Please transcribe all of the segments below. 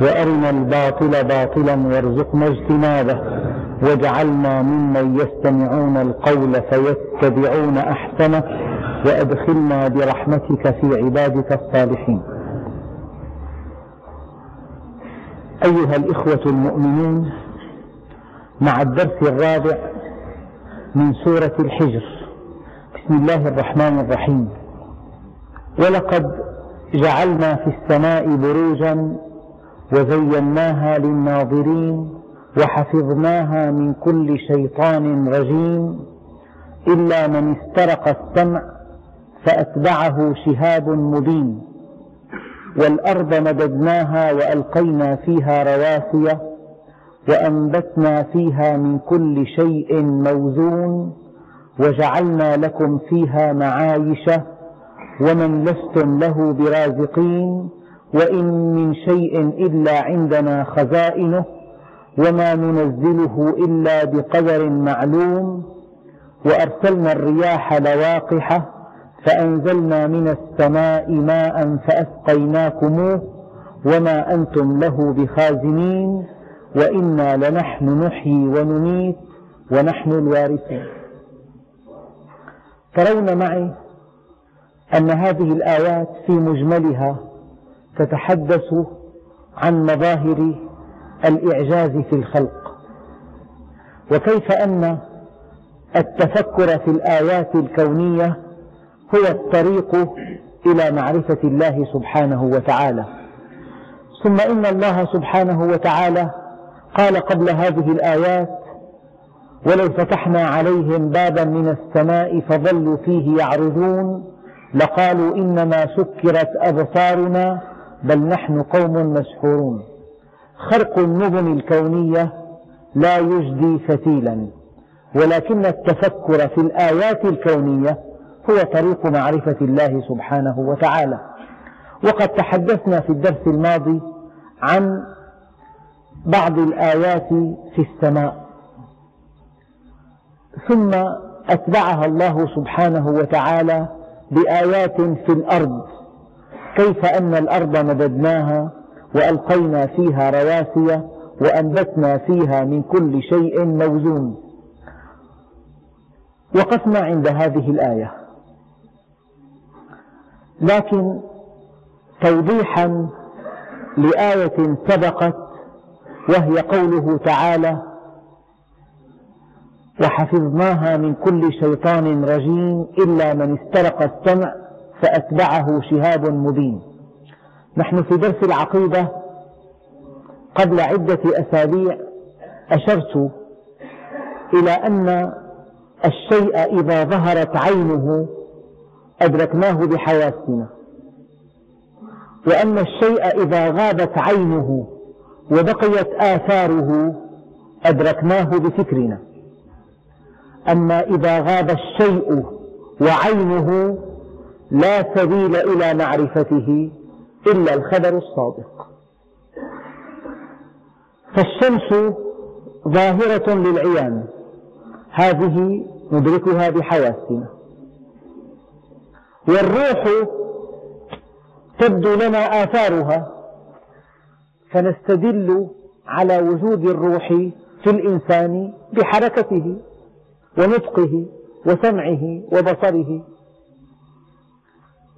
وأرنا الباطل باطلا وارزقنا اجتنابه واجعلنا ممن يستمعون القول فيتبعون أحسنه وأدخلنا برحمتك في عبادك الصالحين. أيها الإخوة المؤمنون مع الدرس الرابع من سورة الحجر بسم الله الرحمن الرحيم. ولقد جعلنا في السماء بروجا وزيناها للناظرين وحفظناها من كل شيطان رجيم. إلا من استرق السمع فأتبعه شهاب مبين. والأرض مددناها وألقينا فيها رواسي وأنبتنا فيها من كل شيء موزون. وجعلنا لكم فيها معايش ومن لستم له برازقين. وإن من شيء إلا عندنا خزائنه وما ننزله إلا بقدر معلوم وأرسلنا الرياح لواقح فأنزلنا من السماء ماء فأسقيناكموه وما أنتم له بخازنين وإنا لنحن نحيي ونميت ونحن الوارثون. ترون معي أن هذه الآيات في مجملها تتحدث عن مظاهر الإعجاز في الخلق. وكيف أن التفكر في الآيات الكونية هو الطريق إلى معرفة الله سبحانه وتعالى. ثم إن الله سبحانه وتعالى قال قبل هذه الآيات ولو فتحنا عليهم بابا من السماء فظلوا فيه يعرجون لقالوا إنما سكرت أبصارنا بل نحن قوم مسحورون. خرق النظم الكونية لا يجدي فتيلا ولكن التفكر في الآيات الكونية هو طريق معرفة الله سبحانه وتعالى. وقد تحدثنا في الدرس الماضي عن بعض الآيات في السماء. ثم أتبعها الله سبحانه وتعالى بآيات في الأرض. كيف أن الأرض مددناها وألقينا فيها رواسي وأنبتنا فيها من كل شيء موزون. وقفنا عند هذه الآية. لكن توضيحا لآية سبقت وهي قوله تعالى وحفظناها من كل شيطان رجيم إلا من استرق السمع فأتبعه شهاب مبين. نحن في درس العقيدة قبل عدة أسابيع أشرت إلى أن الشيء إذا ظهرت عينه أدركناه بحواسنا وأن الشيء إذا غابت عينه وبقيت آثاره أدركناه بفكرنا. أما إذا غاب الشيء وعينه لا سبيل إلى معرفته إلا الخبر الصادق. فالشمس ظاهرة للعيان. هذه ندركها بحواسنا. والروح تبدو لنا آثارها. فنستدل على وجود الروح في الإنسان بحركته ونطقه وسمعه وبصره.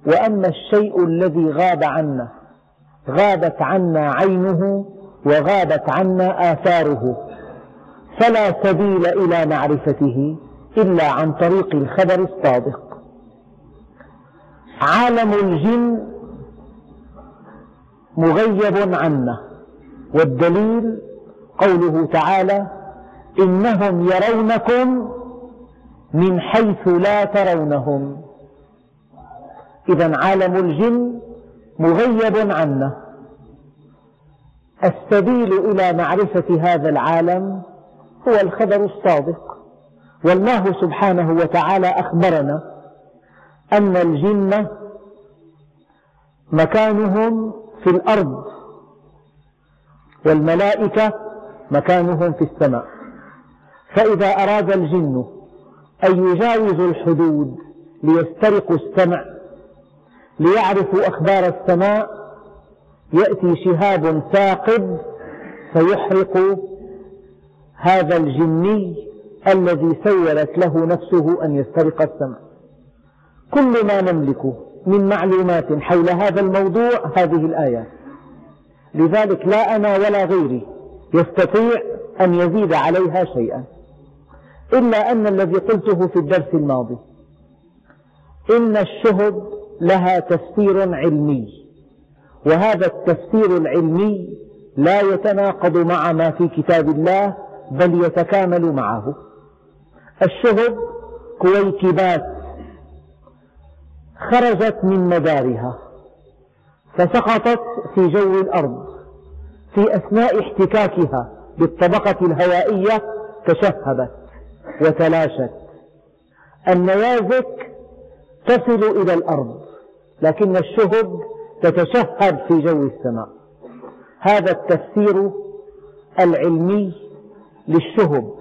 وأما الشيء الذي غاب عنا غابت عنا عينه وغابت عنا آثاره. فلا سبيل إلى معرفته إلا عن طريق الخبر الصادق. عالم الجن مغيب عنا والدليل قوله تعالى إنهم يرونكم من حيث لا ترونهم. إذا عالم الجن مغيب عنا السبيل إلى معرفة هذا العالم هو الخبر الصادق. والله سبحانه وتعالى أخبرنا أن الجن مكانهم في الأرض والملائكة مكانهم في السماء. فإذا أراد الجن أن يجاوزوا الحدود ليسترقوا السمع ليعرفوا أخبار السماء يأتي شهاب ثاقب فيحرق هذا الجني الذي سولت له نفسه أن يسترق السمع كل ما نملكه من معلومات حول هذا الموضوع هذه الآيات. لذلك لا أنا ولا غيري يستطيع أن يزيد عليها شيئا. إلا أن الذي قلته في الدرس الماضي. إن الشهب لها تفسير علمي. وهذا التفسير العلمي لا يتناقض مع ما في كتاب الله بل يتكامل معه. الشهب كويكبات خرجت من مدارها فسقطت في جو الأرض في أثناء احتكاكها بالطبقة الهوائية تشهبت وتلاشت. النيازك تصل إلى الأرض. لكن الشهب تتشهب في جو السماء. هذا التفسير العلمي للشهب.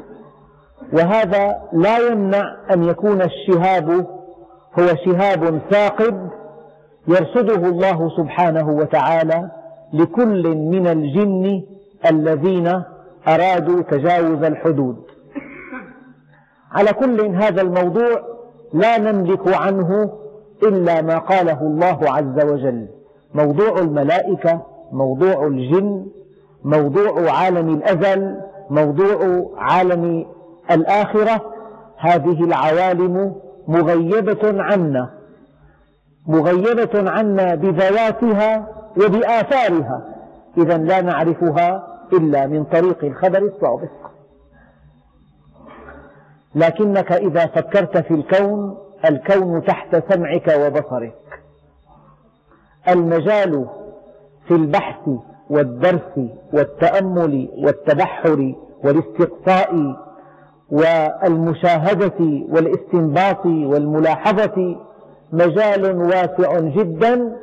وهذا لا يمنع أن يكون الشهاب هو شهاب ثاقب يرصده الله سبحانه وتعالى لكل من الجن الذين أرادوا تجاوز الحدود. على كل هذا الموضوع لا نملك عنه إلا ما قاله الله عز وجل. موضوع الملائكة موضوع الجن موضوع عالم الأزل موضوع عالم الآخرة هذه العوالم مغيبة عنا مغيبة عنا بذواتها وبآثارها. إذا لا نعرفها إلا من طريق الخبر الصادق لكنك إذا فكرت في الكون الكون تحت سمعك وبصرك. المجال في البحث والدرس والتأمل والتبحر والاستقصاء والمشاهدة والاستنباط والملاحظة مجال واسع جدا.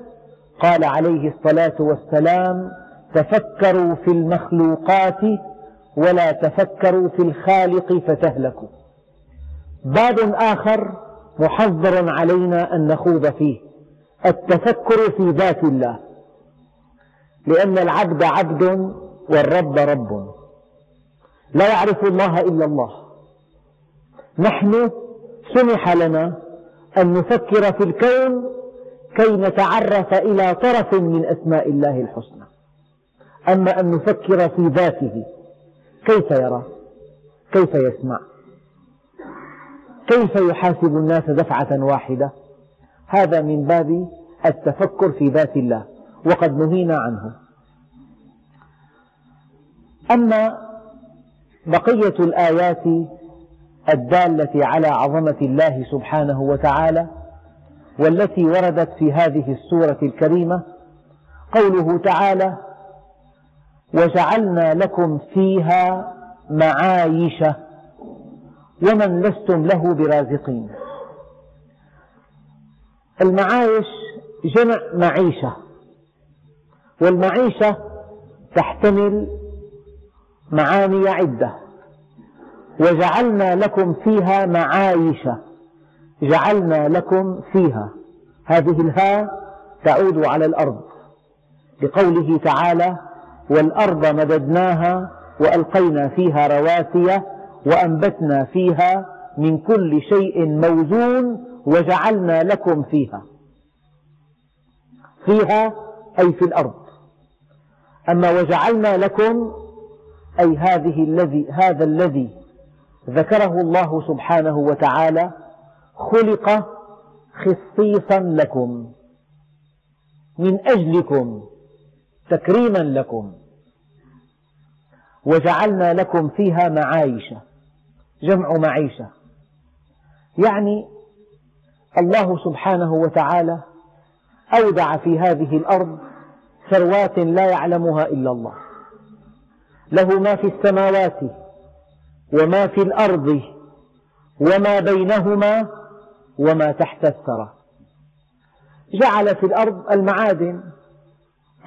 قال عليه الصلاة والسلام تفكروا في المخلوقات ولا تفكروا في الخالق فتهلكوا. باب آخر محذر علينا أن نخوض فيه. التفكر في ذات الله. لأن العبد عبد والرب رب. لا يعرف الله إلا الله. نحن سمح لنا أن نفكر في الكون كي نتعرف إلى طرف من أسماء الله الحسنى. أما أن نفكر في ذاته كيف يرى؟ كيف يسمع؟ كيف يحاسب الناس دفعة واحدة؟ هذا من باب التفكر في ذات الله وقد نهينا عنه. أما بقية الآيات الدالة على عظمة الله سبحانه وتعالى والتي وردت في هذه السورة الكريمة قوله تعالى وجعلنا لكم فيها معايش ومن لستم له برازقين. المعايش جمع معيشة والمعيشة تحتمل معاني عدة. وجعلنا لكم فيها معايش جعلنا لكم فيها. هذه الهاء تعود على الأرض لقوله تعالى والأرض مددناها وألقينا فيها رواسي وأنبتنا فيها من كل شيء موزون وجعلنا لكم فيها. فيها أي في الأرض. أما وجعلنا لكم أي هذه الذي هذا الذي ذكره الله سبحانه وتعالى خلق خصيصا لكم من أجلكم تكريما لكم. وجعلنا لكم فيها معايش جمع معيشة. يعني الله سبحانه وتعالى أودع في هذه الأرض ثروات لا يعلمها إلا الله. له ما في السماوات وما في الأرض وما بينهما وما تحت الثرى. جعل في الأرض المعادن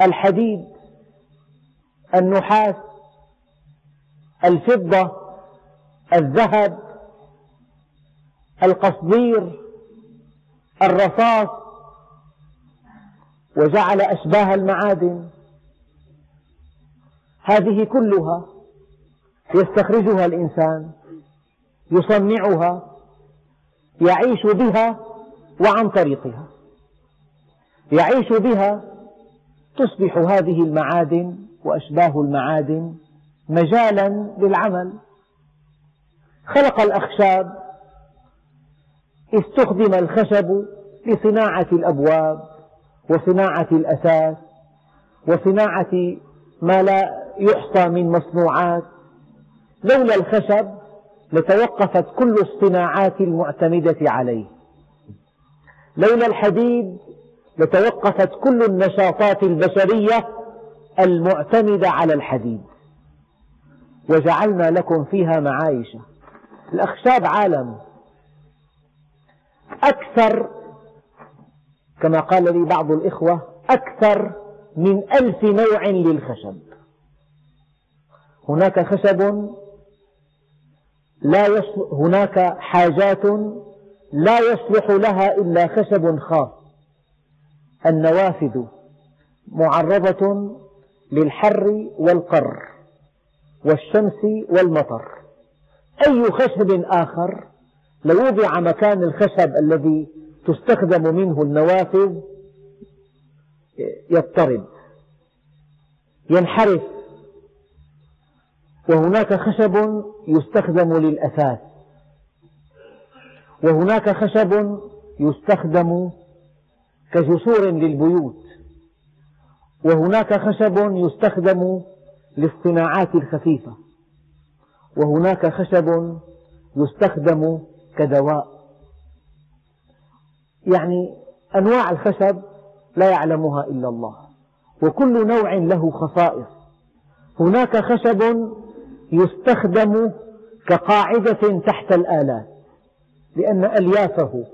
الحديد النحاس الفضة الذهب القصدير الرصاص وجعل أشباه المعادن. هذه كلها يستخرجها الإنسان يصنعها يعيش بها وعن طريقها. يعيش بها تصبح هذه المعادن وأشباه المعادن مجالا للعمل. خلق الأخشاب استخدم الخشب لصناعة الأبواب وصناعة الأثاث وصناعة ما لا يحصى من مصنوعات. لولا الخشب لتوقفت كل الصناعات المعتمدة عليه. لولا الحديد لتوقفت كل النشاطات البشرية المعتمدة على الحديد. وجعلنا لكم فيها معايش الأخشاب عالم. أكثر كما قال لي بعض الإخوة أكثر من ألف نوع للخشب. هناك خشب لا هناك حاجات لا يصلح لها إلا خشب خاص. النوافذ معرضة للحر والقر والشمس والمطر. أي خشب آخر لو وضع مكان الخشب الذي تستخدم منه النوافذ يضطرب ينحرف. وهناك خشب يستخدم للأثاث. وهناك خشب يستخدم كجسور للبيوت. وهناك خشب يستخدم للصناعات الخفيفة. وهناك خشب يستخدم كدواء. يعني أنواع الخشب لا يعلمها إلا الله وكل نوع له خصائص. هناك خشب يستخدم كقاعدة تحت الآلات لأن أليافه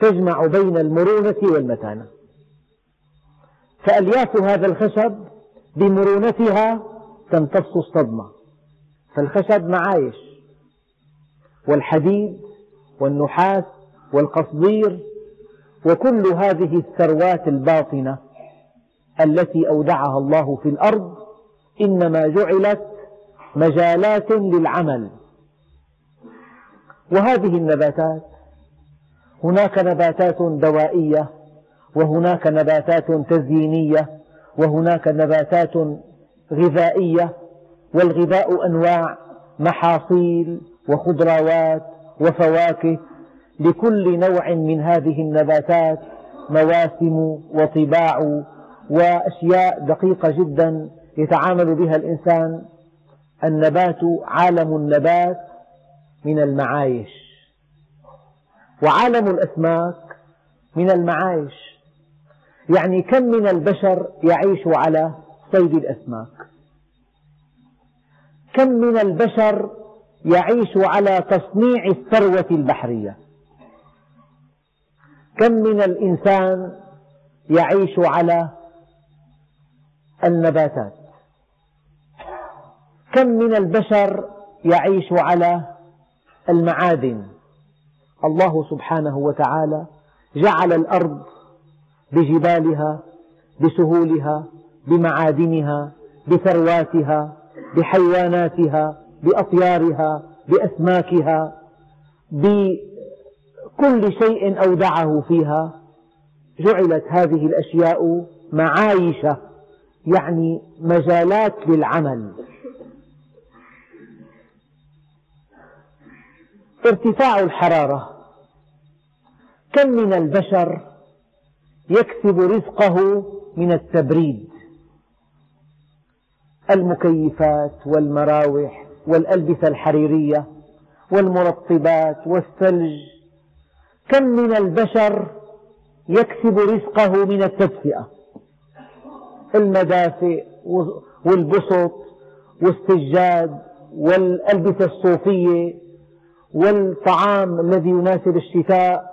تجمع بين المرونة والمتانة. فألياف هذا الخشب بمرونتها تمتص الصدمة. فالخشب معايش والحديد والنحاس والقصدير وكل هذه الثروات الباطنة التي أودعها الله في الأرض إنما جعلت مجالات للعمل. وهذه النباتات هناك نباتات دوائية وهناك نباتات تزيينية وهناك نباتات غذائية والغذاء أنواع محاصيل وخضروات وفواكه لكل نوع من هذه النباتات مواسم وطباع وأشياء دقيقة جدا يتعامل بها الإنسان. النبات عالم النبات من المعايش. وعالم الأسماك من المعايش. يعني كم من البشر يعيش على صيد الأسماك؟ كم من البشر يعيش على تصنيع الثروة البحرية؟ كم من الإنسان يعيش على النباتات؟ كم من البشر يعيش على المعادن؟ الله سبحانه وتعالى جعل الأرض بجبالها بسهولها بمعادنها بثرواتها بحيواناتها بأطيارها بأسماكها بكل شيء أودعه فيها جعلت هذه الأشياء معايش يعني مجالات للعمل. ارتفاع الحرارة. كم من البشر يكسب رزقه من التبريد؟ المكيفات والمراوح والألبسة الحريرية والمرطبات والثلج. كم من البشر يكسب رزقه من التدفئة؟ المدافئ والبسط والسجاد والألبسة الصوفية والطعام الذي يناسب الشتاء.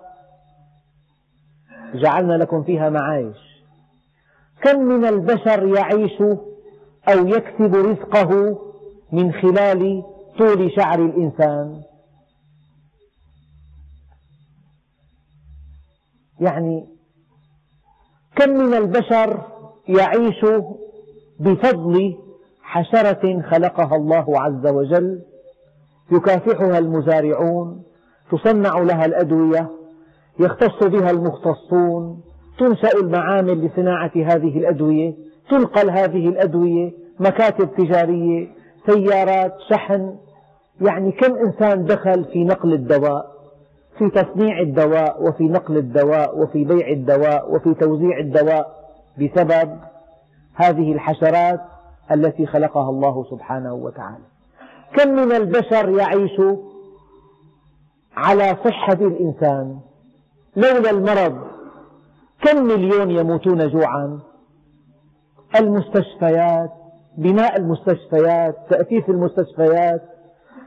جعلنا لكم فيها معايش. كم من البشر يعيش أو يكسب رزقه من خلال طول شعر الإنسان. يعني كم من البشر يعيش بفضل حشرة خلقها الله عز وجل يكافحها المزارعون تصنع لها الأدوية يختص بها المختصون تنشأ المعامل لصناعة هذه الأدوية. تنقل هذه الأدوية مكاتب تجارية سيارات شحن. يعني كم إنسان دخل في نقل الدواء؟ في تصنيع الدواء وفي نقل الدواء وفي بيع الدواء وفي توزيع الدواء. بسبب هذه الحشرات التي خلقها الله سبحانه وتعالى. كم من البشر يعيش على صحة الإنسان؟ لولا المرض كم مليون يموتون جوعا؟ المستشفيات بناء المستشفيات تأسيس المستشفيات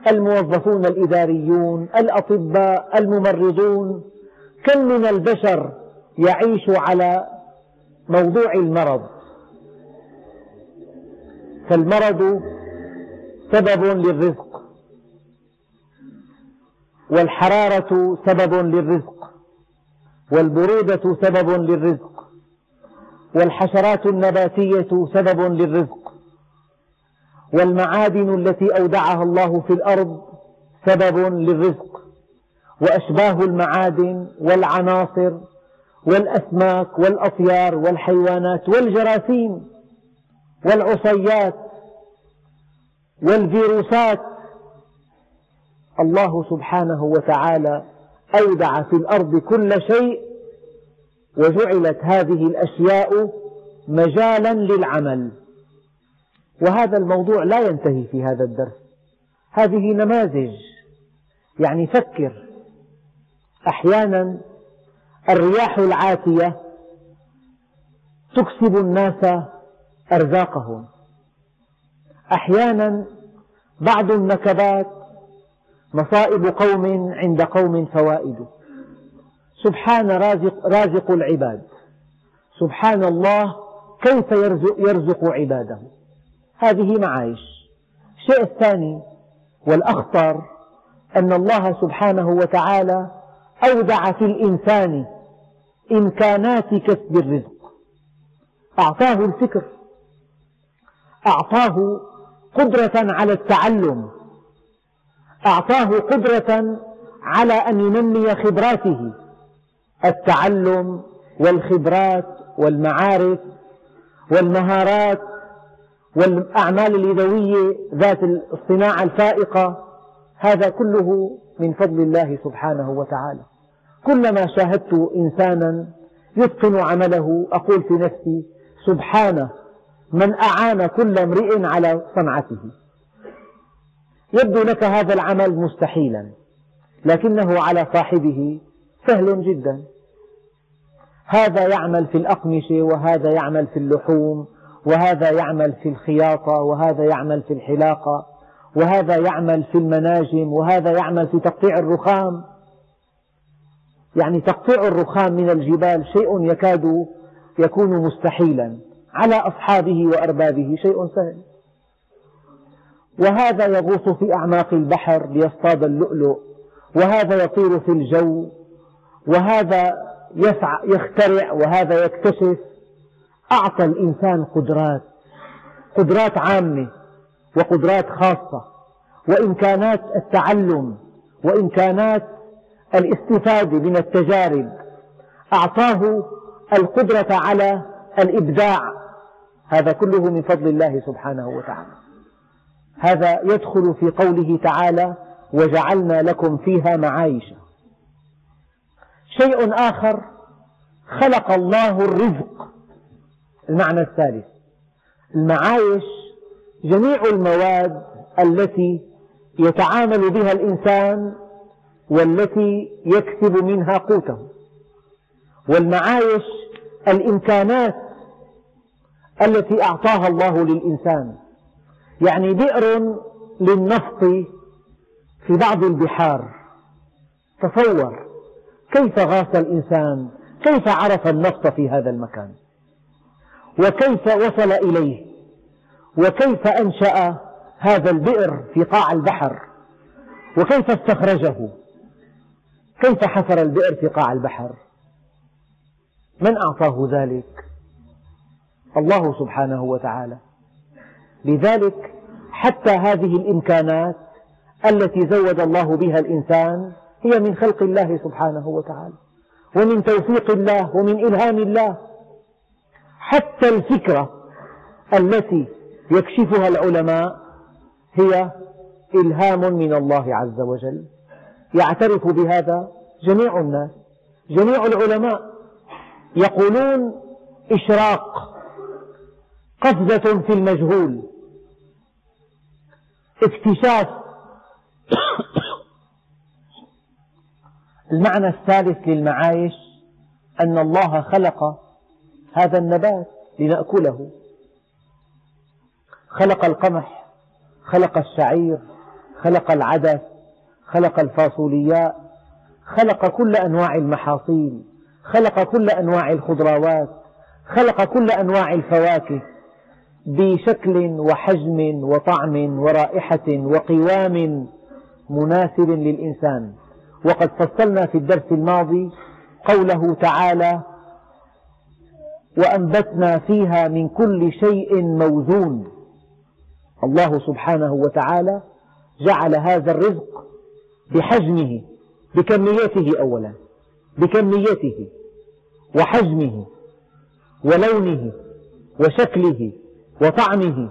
الموظفون الإداريون الأطباء الممرضون. كم من البشر يعيش على موضوع المرض؟ فالمرض سبب للرزق. والحرارة سبب للرزق. والبرودة سبب للرزق. والحشرات النباتية سبب للرزق. والمعادن التي أودعها الله في الأرض سبب للرزق. وأشباه المعادن والعناصر والأسماك والأطيار والحيوانات والجراثيم والعصيات والفيروسات. الله سبحانه وتعالى أودع في الأرض كل شيء وجعلت هذه الأشياء مجالا للعمل. وهذا الموضوع لا ينتهي في هذا الدرس. هذه نماذج. يعني فكر. أحيانا الرياح العاتية تكسب الناس أرزاقهم. أحيانا بعض النكبات مصائب قوم عند قوم فوائد سبحان رازق, رازق العباد. سبحان الله كيف يرزق, يرزق عباده؟ هذه معايش. الشيء الثاني والأخطر أن الله سبحانه وتعالى أودع في الإنسان إمكانات كسب الرزق. أعطاه الفكر. أعطاه قدرة على التعلم. أعطاه قدرة على أن ينمي خبراته. التعلم والخبرات والمعارف والمهارات والأعمال اليدوية ذات الصناعة الفائقة هذا كله من فضل الله سبحانه وتعالى. كلما شاهدت إنسانا يتقن عمله أقول في نفسي سبحانه من أعان كل امرئ على صنعته. يبدو لك هذا العمل مستحيلا لكنه على صاحبه سهل جدا. هذا يعمل في الأقمشة وهذا يعمل في اللحوم وهذا يعمل في الخياطة وهذا يعمل في الحلاقة وهذا يعمل في المناجم وهذا يعمل في تقطيع الرخام. يعني تقطيع الرخام من الجبال شيء يكاد يكون مستحيلا على أصحابه وأربابه شيء سهل. وهذا يغوص في أعماق البحر ليصطاد اللؤلؤ وهذا يطير في الجو وهذا يسعى يخترع وهذا يكتشف. أعطى الإنسان قدرات قدرات عامة وقدرات خاصة وإمكانات التعلم وإمكانات الاستفادة من التجارب. أعطاه القدرة على الإبداع. هذا كله من فضل الله سبحانه وتعالى. هذا يدخل في قوله تعالى وجعلنا لكم فيها معايش شيء آخر خلق الله الرزق. المعنى الثالث المعايش جميع المواد التي يتعامل بها الإنسان والتي يكسب منها قوته. والمعايش الإمكانات التي أعطاها الله للإنسان. يعني بئر للنفط في بعض البحار. تصور كيف غاص الإنسان؟ كيف عرف النفط في هذا المكان؟ وكيف وصل إليه؟ وكيف أنشأ هذا البئر في قاع البحر؟ وكيف استخرجه؟ كيف حفر البئر في قاع البحر؟ من أعطاه ذلك؟ الله سبحانه وتعالى. لذلك حتى هذه الإمكانات التي زود الله بها الإنسان هي من خلق الله سبحانه وتعالى ومن توفيق الله ومن إلهام الله. حتى الفكرة التي يكشفها العلماء هي إلهام من الله عز وجل. يعترف بهذا جميع الناس جميع العلماء. يقولون إشراق قفزة في المجهول اكتشاف. المعنى الثالث للمعايش أن الله خلق هذا النبات لنأكله. خلق القمح خلق الشعير خلق العدس خلق الفاصولياء خلق كل أنواع المحاصيل خلق كل أنواع الخضروات خلق كل أنواع الفواكه بشكل وحجم وطعم ورائحة وقوام مناسب للإنسان. وقد فصلنا في الدرس الماضي قوله تعالى وأنبتنا فيها من كل شيء موزون. الله سبحانه وتعالى جعل هذا الرزق بحجمه بكميته أولا بكميته وحجمه ولونه وشكله وطعمه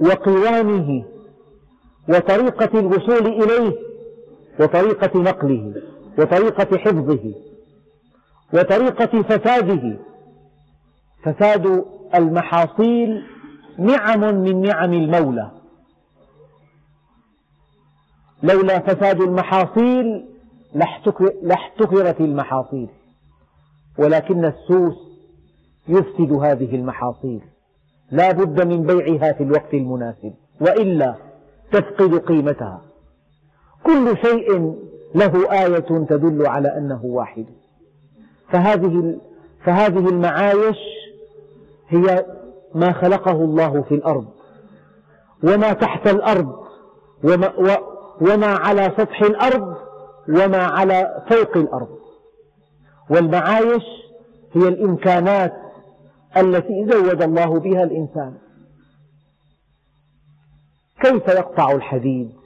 وقوامه وطريقة الوصول إليه وطريقة نقله وطريقة حفظه وطريقة فساده. فساد المحاصيل نعم من نعم المولى. لولا فساد المحاصيل لاحتكرت المحاصيل. ولكن السوس يفسد هذه المحاصيل. لا بد من بيعها في الوقت المناسب. وإلا تفقد قيمتها. كل شيء له آية تدل على أنه واحد. فهذه فهذه المعايش هي ما خلقه الله في الأرض. وما تحت الأرض وما, وما على سطح الأرض وما على فوق الأرض. والمعايش هي الإمكانات التي زود الله بها الإنسان. كيف يقطع الحديد؟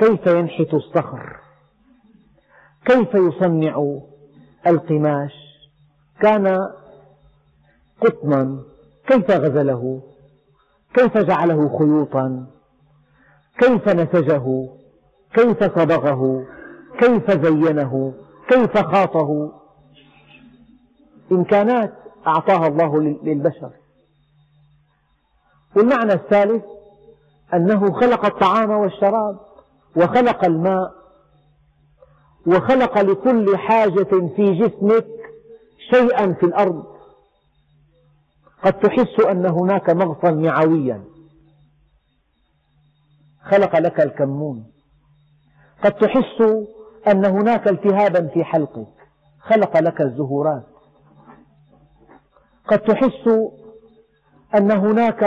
كيف ينحت الصخر؟ كيف يصنع القماش؟ كان قطنا كيف غزله؟ كيف جعله خيوطا؟ كيف نسجه؟ كيف صبغه؟ كيف زينه؟ كيف خاطه؟ إمكانات أعطاها الله للبشر. والمعنى الثالث أنه خلق الطعام والشراب. وخلق الماء وخلق لكل حاجة في جسمك شيئا في الأرض. قد تحس أن هناك مغصا معويا خلق لك الكمون. قد تحس أن هناك التهابا في حلقك. خلق لك الزهورات. قد تحس أن هناك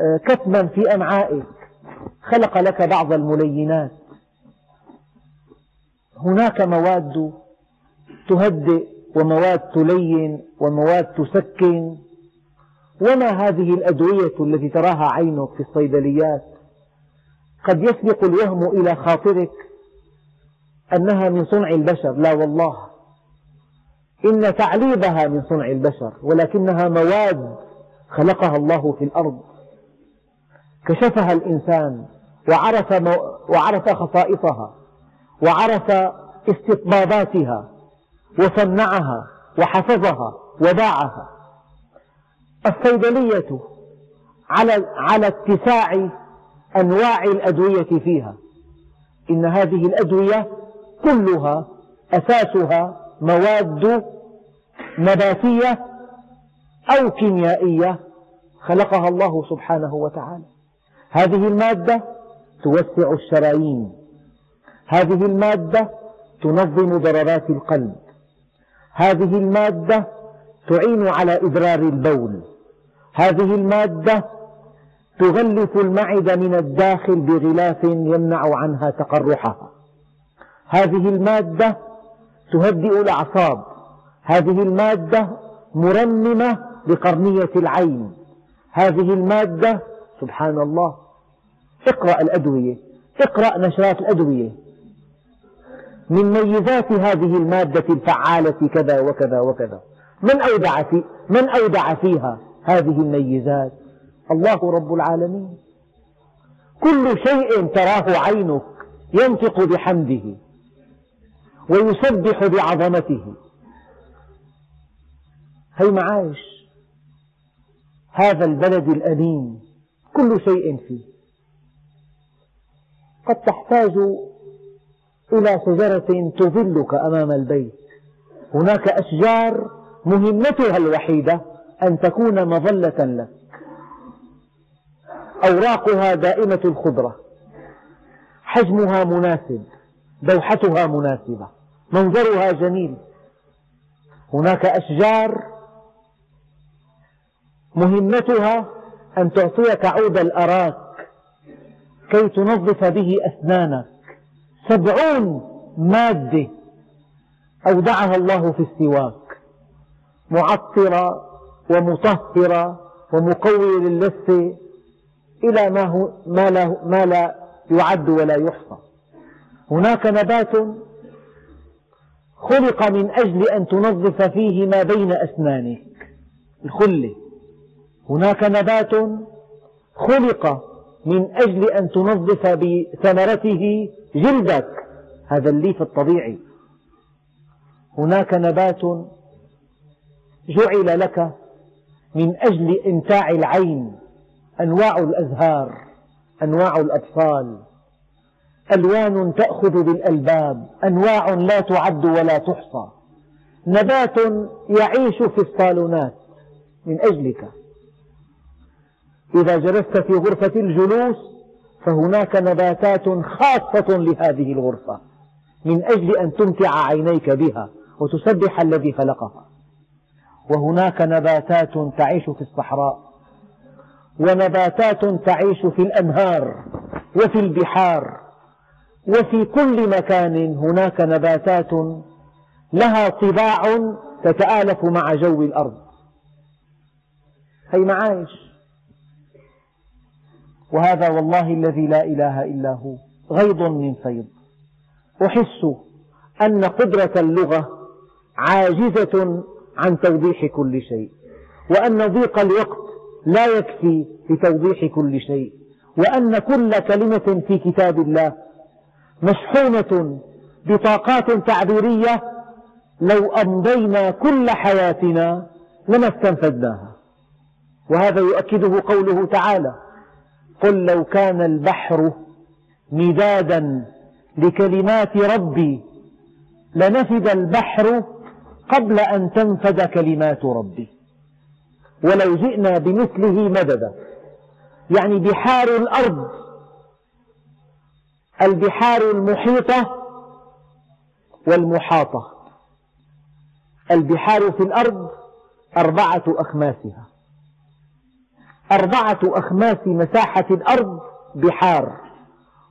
آه، كتما في أمعائك خلق لك بعض الملينات. هناك مواد تهدئ ومواد تلين ومواد تسكن. وما هذه الأدوية التي تراها عينك في الصيدليات؟ قد يسبق الوهم إلى خاطرك أنها من صنع البشر. لا والله. إن تعليبها من صنع البشر ولكنها مواد خلقها الله في الأرض. كشفها الإنسان وعرف, وعرف خصائصها وعرف استطباباتها وصنعها وحفظها وباعها. الصيدلية على على اتساع أنواع الأدوية فيها. إن هذه الأدوية كلها أساسها مواد نباتية أو كيميائية خلقها الله سبحانه وتعالى. هذه المادة توسع الشرايين. هذه المادة تنظم ضربات القلب. هذه المادة تعين على إدرار البول. هذه المادة تغلف المعدة من الداخل بغلاف يمنع عنها تقرحها. هذه المادة تهدئ الأعصاب. هذه المادة مرممة لقرنية العين. هذه المادة سبحان الله اقرأ الأدوية اقرأ نشرات الأدوية. من ميزات هذه المادة الفعالة كذا وكذا وكذا. من أودع, في من أودع فيها هذه الميزات؟ الله رب العالمين. كل شيء تراه عينك ينطق بحمده ويسبح بعظمته. هي معايش هذا البلد الأمين. كل شيء فيه. قد تحتاج إلى شجرة تظلك أمام البيت. هناك أشجار مهمتها الوحيدة أن تكون مظلة لك. أوراقها دائمة الخضرة. حجمها مناسب. دوحتها مناسبة. منظرها جميل. هناك أشجار مهمتها أن تعطيك عود الأراك. كي تنظف به أسنانك. سبعون مادة أودعها الله في السواك. معطرة ومطهرة ومقوية للثة إلى ما, هو ما, لا, ما لا يعد ولا يحصى. هناك نبات خلق من أجل أن تنظف فيه ما بين أسنانك. الخلة هناك نبات خلق من أجل أن تنظف بثمرته جلدك. هذا الليف الطبيعي. هناك نبات جعل لك من أجل إمتاع العين أنواع الأزهار أنواع الأطفال. ألوان تأخذ بالألباب أنواع لا تعد ولا تحصى. نبات يعيش في الصالونات من أجلك. إذا جلست في غرفة الجلوس فهناك نباتات خاصة لهذه الغرفة من أجل أن تمتع عينيك بها وتسبح الذي خلقها. وهناك نباتات تعيش في الصحراء ونباتات تعيش في الأنهار وفي البحار وفي كل مكان. هناك نباتات لها طباع تتآلف مع جو الأرض. هي معايش؟ وهذا والله الذي لا إله إلا هو غيض من فيض. أحس أن قدرة اللغة عاجزة عن توضيح كل شيء وأن ضيق الوقت لا يكفي لتوضيح كل شيء وأن كل كلمة في كتاب الله مشحونة بطاقات تعبيرية لو أمضينا كل حياتنا لما استنفذناها وهذا يؤكده قوله تعالى قل لو كان البحر مدادا لكلمات ربي لنفد البحر قبل أن تنفد كلمات ربي. ولو جئنا بمثله مددا يعني بحار الأرض البحار المحيطة والمحاطة. البحار في الأرض أربعة أخماسها. أربعة أخماس مساحة الأرض بحار.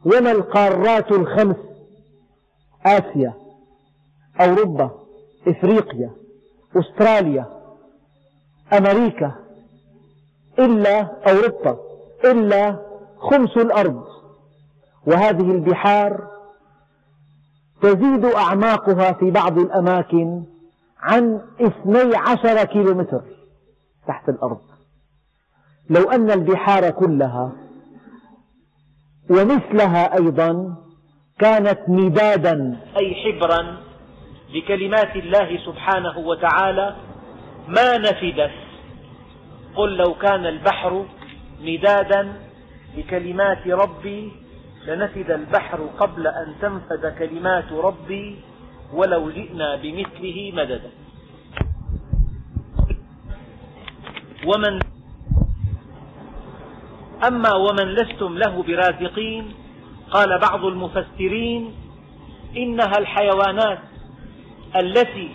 وما القارات الخمس؟ آسيا أوروبا إفريقيا أستراليا أمريكا. إلا أوروبا إلا خمس الأرض. وهذه البحار تزيد أعماقها في بعض الأماكن عن اثني عشر كيلومتر تحت الأرض. لو أن البحار كلها ومثلها أيضا كانت مدادا أي حبرا لكلمات الله سبحانه وتعالى ما نفدت. قل لو كان البحر مدادا لكلمات ربي لنفد البحر قبل أن تنفد كلمات ربي ولو جئنا بمثله مددا. ومن أما ومن لستم له برازقين؟ قال بعض المفسرين إنها الحيوانات التي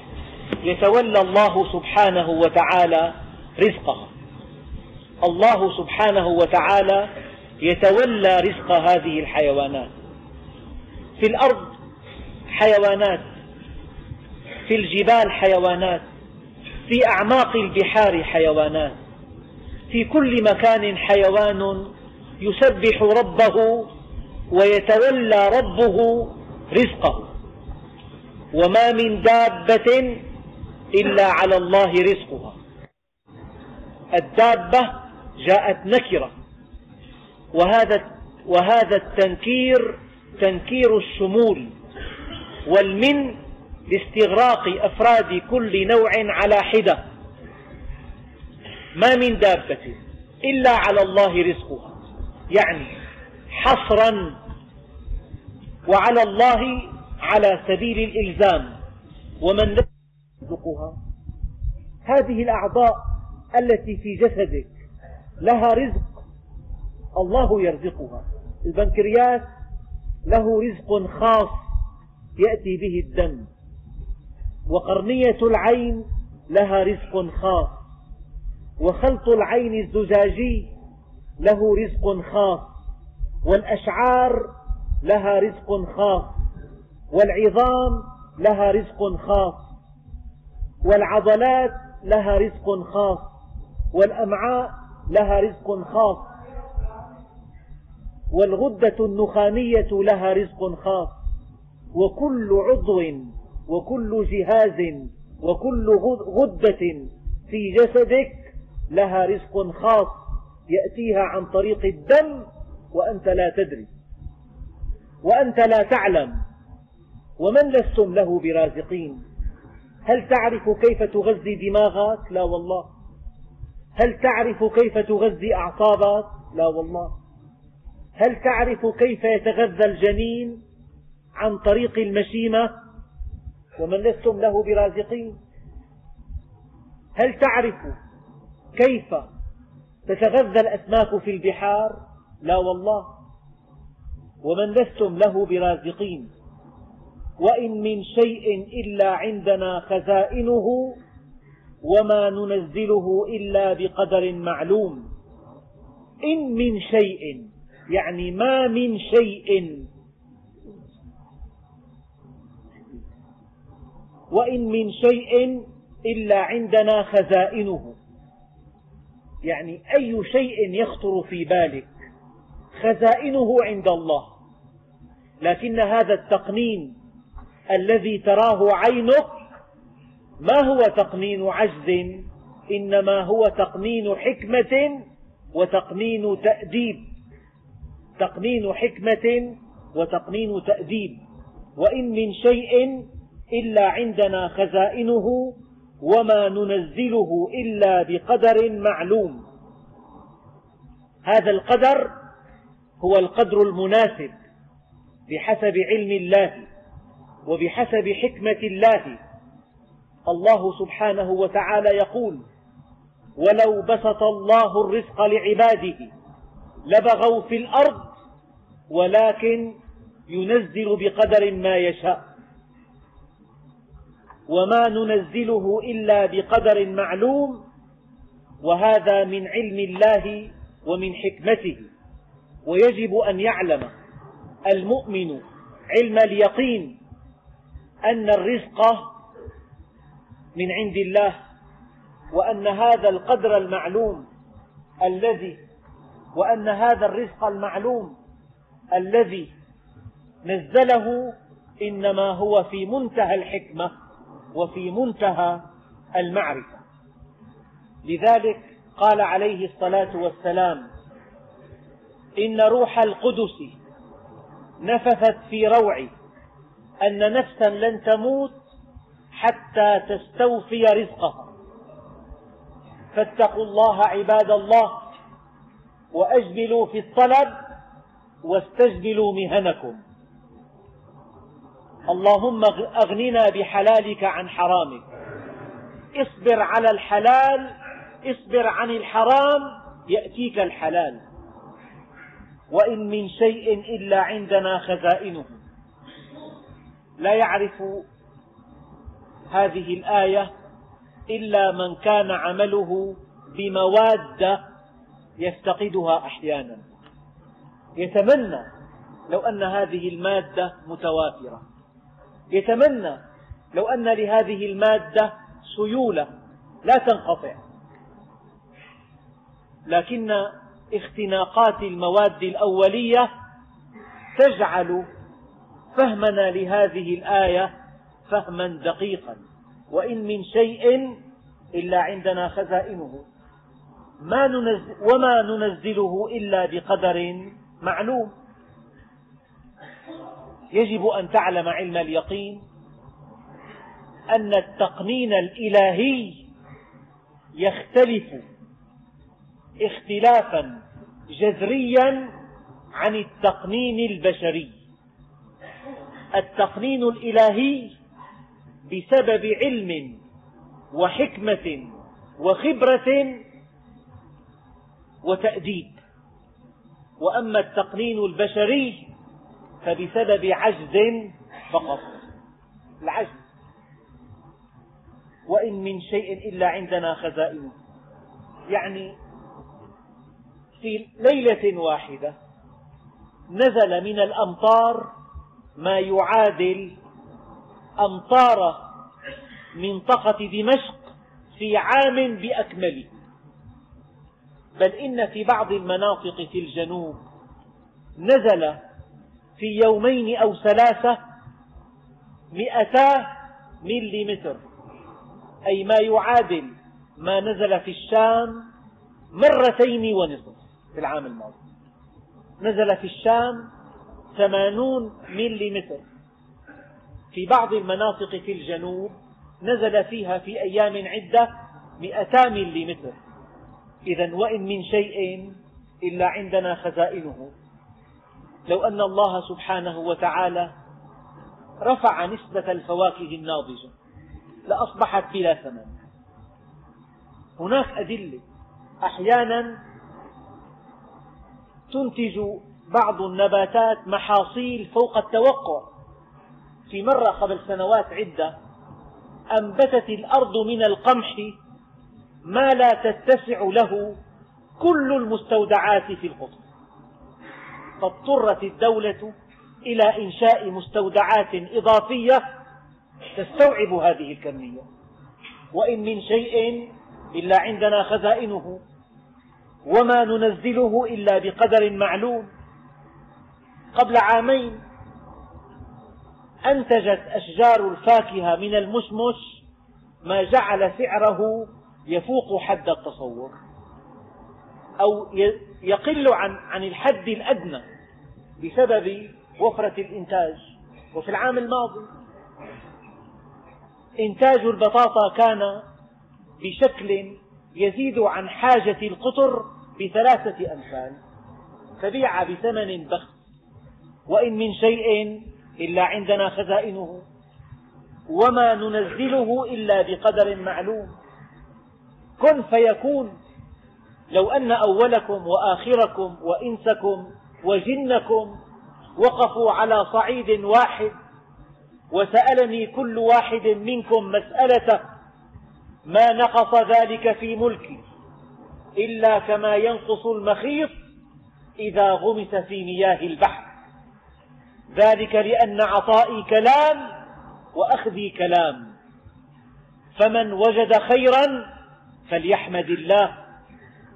يتولى الله سبحانه وتعالى رزقها. الله سبحانه وتعالى يتولى رزق هذه الحيوانات. في الأرض حيوانات في الجبال حيوانات في أعماق البحار حيوانات. في كل مكان حيوان يسبح ربه ويتولى ربه رزقه. وما من دابة إلا على الله رزقها. الدابة جاءت نكرة. وهذا, وهذا التنكير تنكير الشمول والمن لاستغراق أفراد كل نوع على حدة. ما من دابة إلا على الله رزقها. يعني حصرا وعلى الله على سبيل الإلزام. ومن لا يرزقها هذه الأعضاء التي في جسدك لها رزق الله يرزقها. البنكرياس له رزق خاص يأتي به الدم. وقرنية العين لها رزق خاص. وخلط العين الزجاجي له رزق خاص والأشعار لها رزق خاص والعظام لها رزق خاص والعضلات لها رزق خاص والأمعاء لها رزق خاص والغدة النخامية لها رزق خاص وكل عضو وكل جهاز وكل غدة في جسدك لها رزق خاص يأتيها عن طريق الدم وأنت لا تدري. وأنت لا تعلم ومن لستم له برازقين. هل تعرف كيف تغذي دماغك؟ لا والله. هل تعرف كيف تغذي أعصابك؟ لا والله. هل تعرف كيف يتغذى الجنين عن طريق المشيمة؟ ومن لستم له برازقين. هل تعرف كيف تتغذى الأسماك في البحار؟ لا والله. ومن لستم له برازقين. وإن من شيء إلا عندنا خزائنه وما ننزله إلا بقدر معلوم. إن من شيء يعني ما من شيء. وإن من شيء إلا عندنا خزائنه. يعني أي شيء يخطر في بالك خزائنه عند الله. لكن هذا التقنين الذي تراه عينك ما هو تقنين عجز؟ إنما هو تقنين حكمة وتقنين تأديب. تقنين حكمة وتقنين تأديب. وإن من شيء إلا عندنا خزائنه وما ننزله إلا بقدر معلوم. هذا القدر هو القدر المناسب بحسب علم الله وبحسب حكمة الله. الله سبحانه وتعالى يقول ولو بسط الله الرزق لعباده لبغوا في الأرض ولكن ينزل بقدر ما يشاء وما ننزله إلا بقدر معلوم وهذا من علم الله ومن حكمته ويجب أن يعلم المؤمن علم اليقين أن الرزق من عند الله وأن هذا القدر المعلوم الذي وأن هذا الرزق المعلوم الذي نزله إنما هو في منتهى الحكمة. وفي منتهى المعرفة. لذلك قال عليه الصلاة والسلام إن روح القدس نفثت في روعي أن نفسا لن تموت حتى تستوفي رزقها. فاتقوا الله عباد الله وأجملوا في الطلب واستجملوا مهنكم. اللهم أغننا بحلالك عن حرامك. اصبر على الحلال اصبر عن الحرام يأتيك الحلال. وإن من شيء إلا عندنا خزائنه. لا يعرف هذه الآية إلا من كان عمله بمواد يفتقدها أحيانا. يتمنى لو أن هذه المادة متوافرة. يتمنى لو أن لهذه المادة سيولة لا تنقطع. لكن اختناقات المواد الأولية تجعل فهمنا لهذه الآية فهما دقيقا وإن من شيء إلا عندنا خزائنه. ما ننزل وما ننزله إلا بقدر معلوم. يجب أن تعلم علم اليقين أن التقنين الإلهي يختلف اختلافا جذريا عن التقنين البشري. التقنين الإلهي بسبب علم وحكمة وخبرة وتأديب. وأما التقنين البشري فبسبب عجز فقط. العجز. وإن من شيء إلا عندنا خزائنه يعني في ليلة واحدة نزل من الأمطار ما يعادل أمطار منطقة دمشق في عام بأكمله. بل إن في بعض المناطق في الجنوب نزل في يومين أو ثلاثة مئتا مليمتر. أي ما يعادل ما نزل في الشام مرتين ونصف في العام الماضي. نزل في الشام ثمانون مليمتر. في بعض المناطق في الجنوب نزل فيها في أيام عدة مئتا مليمتر. إذا وإن من شيء إلا عندنا خزائنه. لو أن الله سبحانه وتعالى رفع نسبة الفواكه الناضجة لأصبحت بلا ثمن. هناك أدلة أحيانا تنتج بعض النباتات محاصيل فوق التوقع. في مرة قبل سنوات عدة أنبتت الأرض من القمح ما لا تتسع له كل المستودعات في القطر فاضطرت الدولة إلى إنشاء مستودعات إضافية تستوعب هذه الكمية. وإن من شيء إلا عندنا خزائنه وما ننزله إلا بقدر معلوم. قبل عامين أنتجت أشجار الفاكهة من المشمش ما جعل سعره يفوق حد التصور. أو يقل عن عن الحد الأدنى بسبب وفرة الإنتاج. وفي العام الماضي إنتاج البطاطا كان بشكل يزيد عن حاجة القطر بثلاثة أمثال. فبيع بثمن بخس وإن من شيء إلا عندنا خزائنه وما ننزله إلا بقدر معلوم. كن فيكون لو أن أولكم وآخركم وإنسكم وجنكم وقفوا على صعيد واحد وسألني كل واحد منكم مسألة ما نقص ذلك في ملكي إلا كما ينقص المخيط إذا غمس في مياه البحر. ذلك لأن عطائي كلام وأخذي كلام. فمن وجد خيرا فليحمد الله.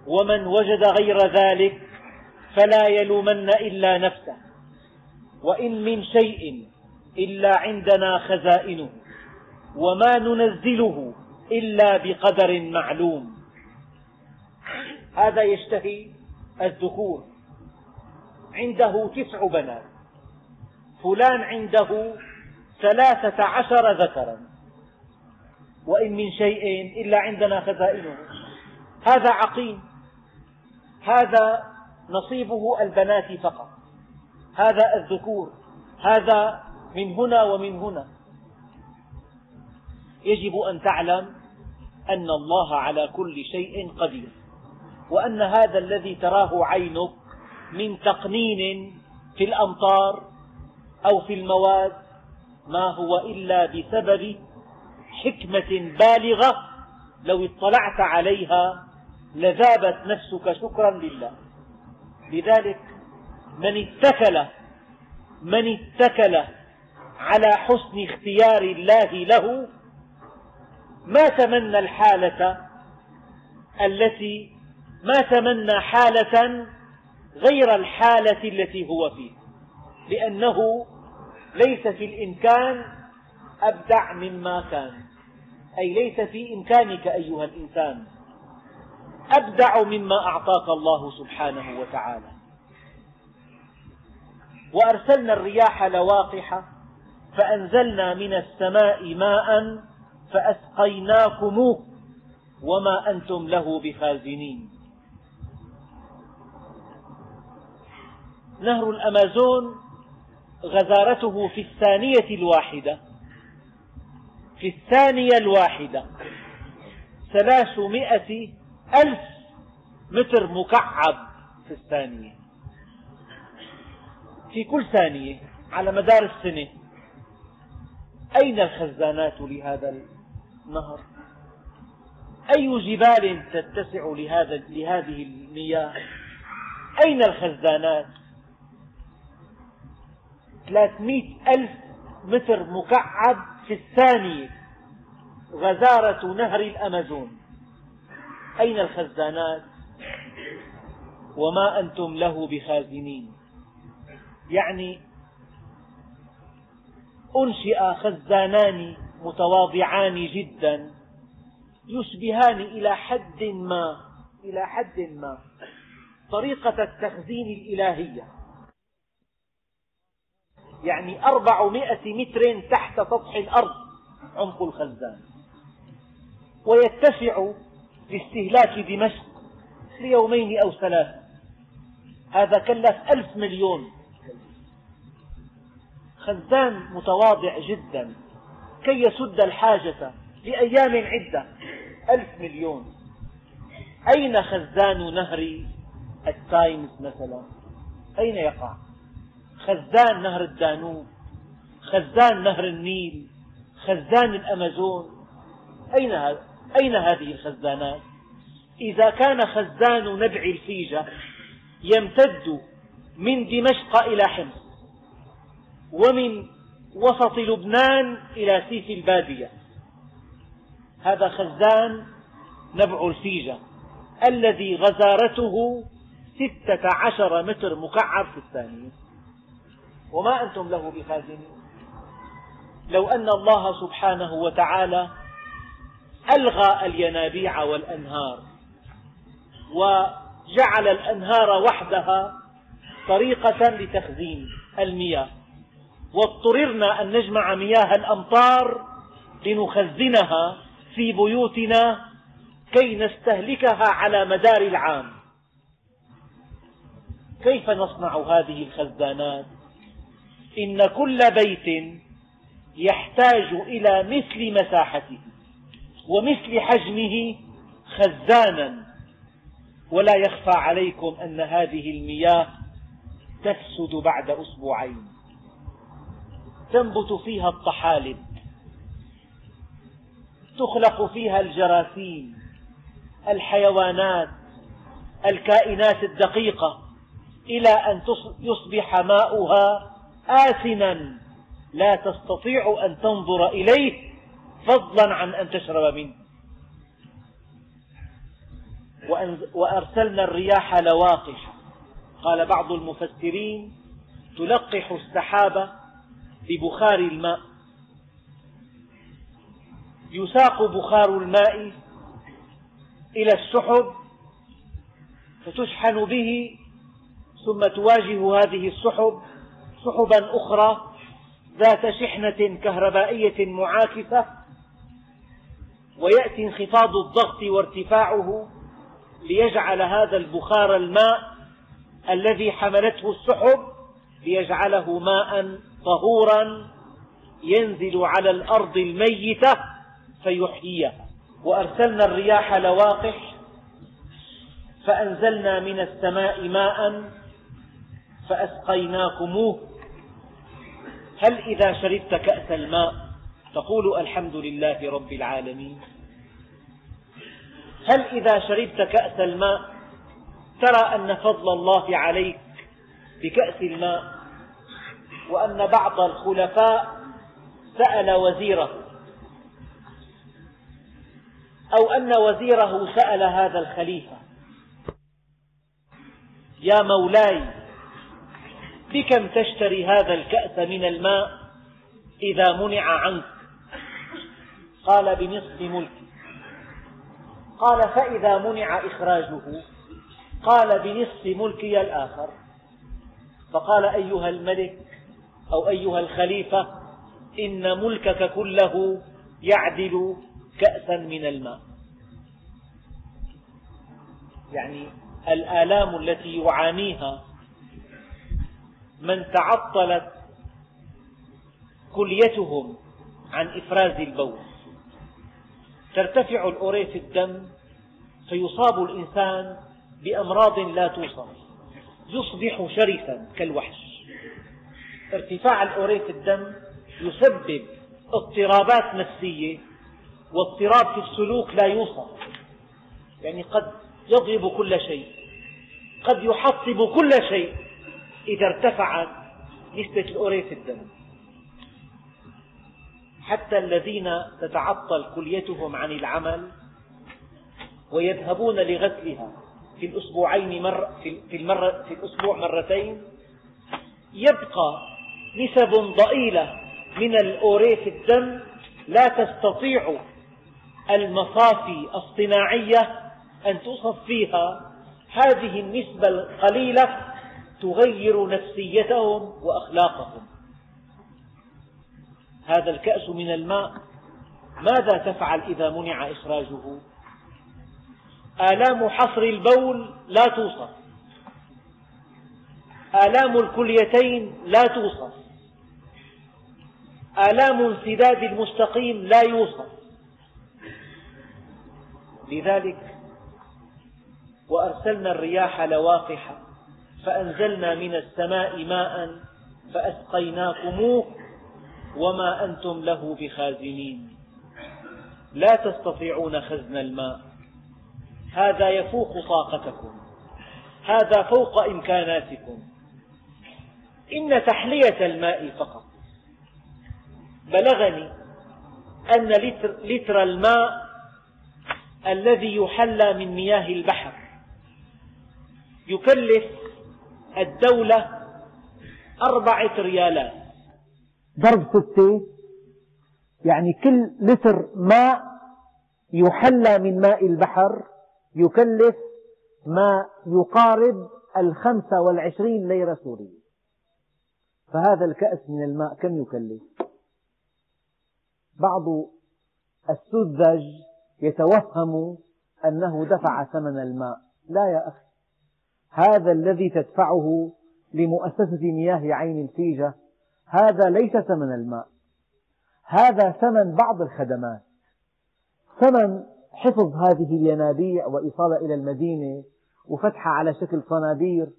ومن وجد غير ذلك فلا يلومن إلا نفسه. وإن من شيء إلا عندنا خزائنه وما ننزله إلا بقدر معلوم. هذا يشتهي الذكور. عنده تسع بنات. فلان عنده ثلاثة عشر ذكرا. وإن من شيء إلا عندنا خزائنه. هذا عقيم. هذا نصيبه البنات فقط. هذا الذكور. هذا من هنا ومن هنا. يجب أن تعلم أن الله على كل شيء قدير وأن هذا الذي تراه عينك من تقنين في الأمطار أو في المواد ما هو إلا بسبب حكمة بالغة لو اطلعت عليها لذابت نفسك شكرا لله. لذلك من اتكل من اتكل على حسن اختيار الله له ما تمنى الحالة التي ما تمنى حالة غير الحالة التي هو فيها. لأنه ليس في الإمكان أبدع مما كان. أي ليس في إمكانك أيها الإنسان أبدع مما أعطاك الله سبحانه وتعالى. وأرسلنا الرياح لواقح فأنزلنا من السماء ماء فأسقيناكموه وما أنتم له بخازنين. نهر الأمازون غزارته في الثانية الواحدة. في الثانية الواحدة. ثلاثمائة ألف متر مكعب في الثانية. في كل ثانية على مدار السنة. أين الخزانات لهذا النهر؟ أي جبال تتسع لهذا لهذه المياه؟ أين الخزانات؟ ثلاثمئة ألف متر مكعب في الثانية. غزارة نهر الأمازون. أين الخزانات؟ وما أنتم له بخازنين. يعني أنشئ خزانان متواضعان جدا يشبهان إلى حد ما إلى حد ما طريقة التخزين الإلهية. يعني أربعمائة متر تحت سطح الأرض عمق الخزان. ويتسع لاستهلاك دمشق ليومين أو ثلاثة هذا كلف ألف مليون. خزان متواضع جدا. كي يسد الحاجة لأيام عدة. ألف مليون. أين خزان نهر التايمز مثلا؟ أين يقع؟ خزان نهر الدانوب. خزان نهر النيل. خزان الأمازون. أين, أين هذه الخزانات؟ إذا كان خزان نبع الفيجة يمتد من دمشق إلى حمص ومن وسط لبنان إلى سيف البادية. هذا خزان نبع الفيجة الذي غزارته ستة عشر متر مكعب في الثانية. وما أنتم له بخازنين؟ لو أن الله سبحانه وتعالى ألغى الينابيع والأنهار وجعل الأنهار وحدها طريقة لتخزين المياه. واضطررنا أن نجمع مياه الأمطار لنخزنها في بيوتنا كي نستهلكها على مدار العام. كيف نصنع هذه الخزانات؟ إن كل بيت يحتاج إلى مثل مساحته. ومثل حجمه خزانا. ولا يخفى عليكم أن هذه المياه تفسد بعد أسبوعين. تنبت فيها الطحالب. تخلق فيها الجراثيم الحيوانات الكائنات الدقيقة إلى أن يصبح ماؤها آسنا لا تستطيع أن تنظر إليه. فضلا عن أن تشرب منه. وأرسلنا الرياح لواقح. قال بعض المفسرين تلقح السحاب ببخار الماء. يساق بخار الماء إلى السحب فتشحن به ثم تواجه هذه السحب سحبا أخرى ذات شحنة كهربائية معاكسة ويأتي انخفاض الضغط وارتفاعه ليجعل هذا البخار الماء الذي حملته السحب ليجعله ماء طهورا ينزل على الأرض الميتة فيحييها وأرسلنا الرياح لواقح فأنزلنا من السماء ماء فأسقيناكموه. هل إذا شربت كأس الماء تقول الحمد لله رب العالمين. هل إذا شربت كأس الماء ترى أن فضل الله عليك بكأس الماء؟ وأن بعض الخلفاء سأل وزيره. أو أن وزيره سأل هذا الخليفة. يا مولاي بكم تشتري هذا الكأس من الماء إذا منع عنك؟ قال بنصف ملكي قال فإذا منع إخراجه قال بنصف ملكي الآخر. فقال أيها الملك أو أيها الخليفة إن ملكك كله يعدل كأسا من الماء. يعني الآلام التي يعانيها من تعطلت كليتهم عن إفراز البول. ترتفع الأوري في الدم فيصاب الإنسان بأمراض لا توصف يصبح شرسا كالوحش. ارتفاع الأوري في الدم يسبب اضطرابات نفسية واضطراب في السلوك لا يوصف يعني قد يضرب كل شيء قد يحطم كل شيء إذا ارتفعت نسبة الأوري في الدم. حتى الذين تتعطل كليتهم عن العمل ويذهبون لغسلها في الأسبوعين مر في, المرة في الأسبوع مرتين يبقى نسب ضئيلة من الأوري في الدم لا تستطيع المصافي الصناعية أن توصف فيها. هذه النسبة القليلة تغير نفسيتهم وأخلاقهم. هذا الكأس من الماء. ماذا تفعل إذا منع إخراجه؟ آلام حصر البول لا توصف. آلام الكليتين لا توصف. آلام انسداد المستقيم لا يوصف. لذلك وأرسلنا الرياح لواقح فأنزلنا من السماء ماء فأسقيناكموه وما أنتم له بخازنين. لا تستطيعون خزن الماء. هذا يفوق طاقتكم. هذا فوق إمكاناتكم. إن تحلية الماء فقط. بلغني أن لتر, لتر الماء الذي يحلى من مياه البحر يكلف الدولة أربعة ريالات. ضرب ستة يعني كل لتر ماء يحلى من ماء البحر يكلف ما يقارب الخمسة والعشرين ليرة سورية. فهذا الكأس من الماء كم يكلف؟ بعض السذج يتوهم أنه دفع ثمن الماء. لا يا أخي هذا الذي تدفعه لمؤسسة مياه عين الفيجة هذا ليس ثمن الماء. هذا ثمن بعض الخدمات. ثمن حفظ هذه الينابيع وإيصالها إلى المدينة وفتحها على شكل صنابير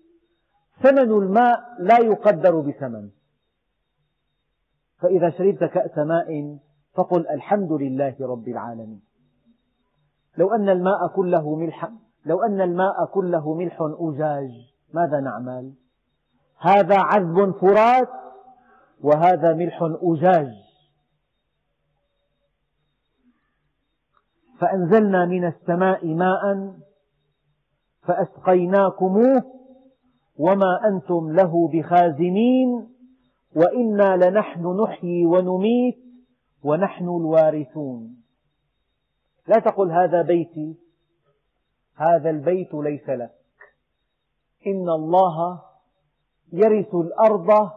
ثمن الماء لا يقدر بثمن. فإذا شربت كأس ماء فقل الحمد لله رب العالمين. لو أن الماء كله ملح لو أن الماء كله ملح أجاج ماذا نعمل؟ هذا عذب فرات وهذا ملح أجاج فأنزلنا من السماء ماء فأسقيناكموه وما أنتم له بخازنين وإنا لنحن نحيي ونميت ونحن الوارثون. لا تقل هذا بيتي هذا البيت ليس لك. إن الله يرث الأرض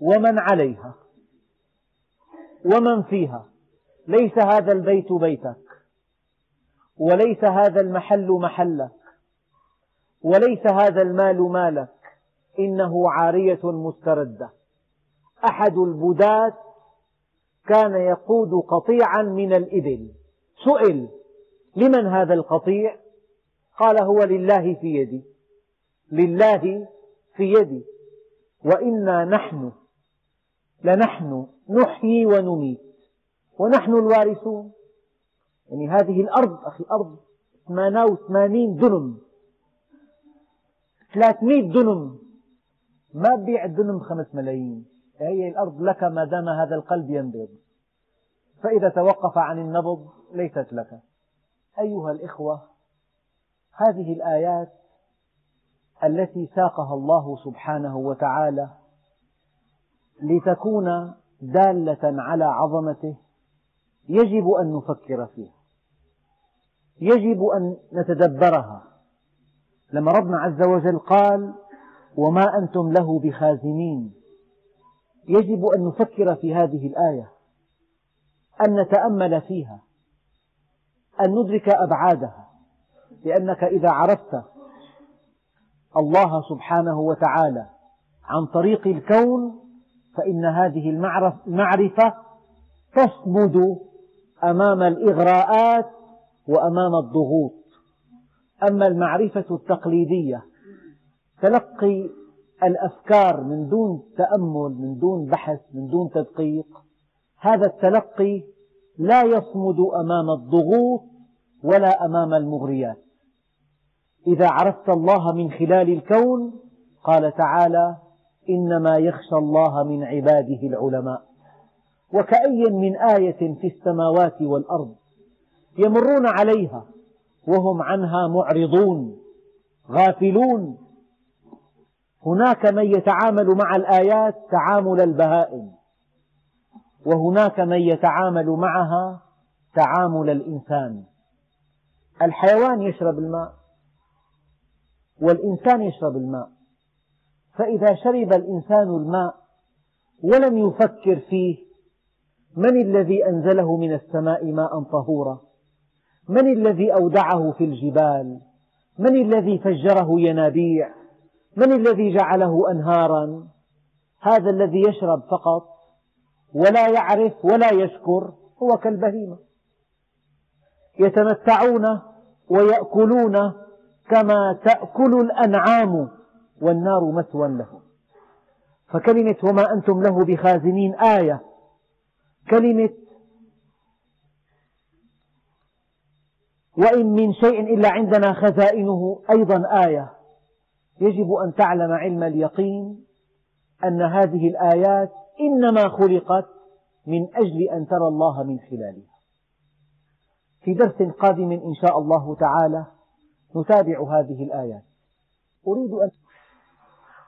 ومن عليها ومن فيها. ليس هذا البيت بيتك وليس هذا المحل محلك وليس هذا المال مالك. إنه عارية مستردة. أحد البداة كان يقود قطيعا من الإبل. سئل لمن هذا القطيع؟ قال هو لله في يدي. لله في يدي. وإنا نحن لنحن نحيي ونميت. ونحن الوارثون. يعني هذه الأرض أخي أرض 88 دنم. 300 دنم. ما ببيع الدنم خمس ملايين. هي الأرض لك ما دام هذا القلب ينبض. فإذا توقف عن النبض ليست لك. أيها الإخوة هذه الآيات التي ساقها الله سبحانه وتعالى لتكون دالة على عظمته يجب أن نفكر فيها. يجب أن نتدبرها. لما ربنا عز وجل قال وما أنتم له بخازنين يجب أن نفكر في هذه الآية. أن نتأمل فيها. أن ندرك أبعادها. لأنك إذا عرفت الله سبحانه وتعالى عن طريق الكون فإن هذه المعرفة تصمد أمام الإغراءات وأمام الضغوط. أما المعرفة التقليدية تلقي الأفكار من دون تأمل من دون بحث من دون تدقيق هذا التلقي لا يصمد أمام الضغوط ولا أمام المغريات. إذا عرفت الله من خلال الكون قال تعالى إنما يخشى الله من عباده العلماء. وكأي من آية في السماوات والأرض يمرون عليها وهم عنها معرضون غافلون. هناك من يتعامل مع الآيات تعامل البهائم وهناك من يتعامل معها تعامل الإنسان. الحيوان يشرب الماء والإنسان يشرب الماء. فإذا شرب الإنسان الماء ولم يفكر فيه من الذي أنزله من السماء ماء طهورا؟ من الذي أودعه في الجبال؟ من الذي فجره ينابيع؟ من الذي جعله أنهارا؟ هذا الذي يشرب فقط ولا يعرف ولا يشكر هو كالبهيمة. يتمتعون ويأكلون كما تأكل الأنعام. والنار مثوى لهم فكلمة وما أنتم له بخازنين آية. كلمة وإن من شيء إلا عندنا خزائنه أيضا آية. يجب أن تعلم علم اليقين أن هذه الآيات إنما خلقت من أجل أن ترى الله من خلالها. في درس قادم إن شاء الله تعالى نتابع هذه الآيات. أريد أن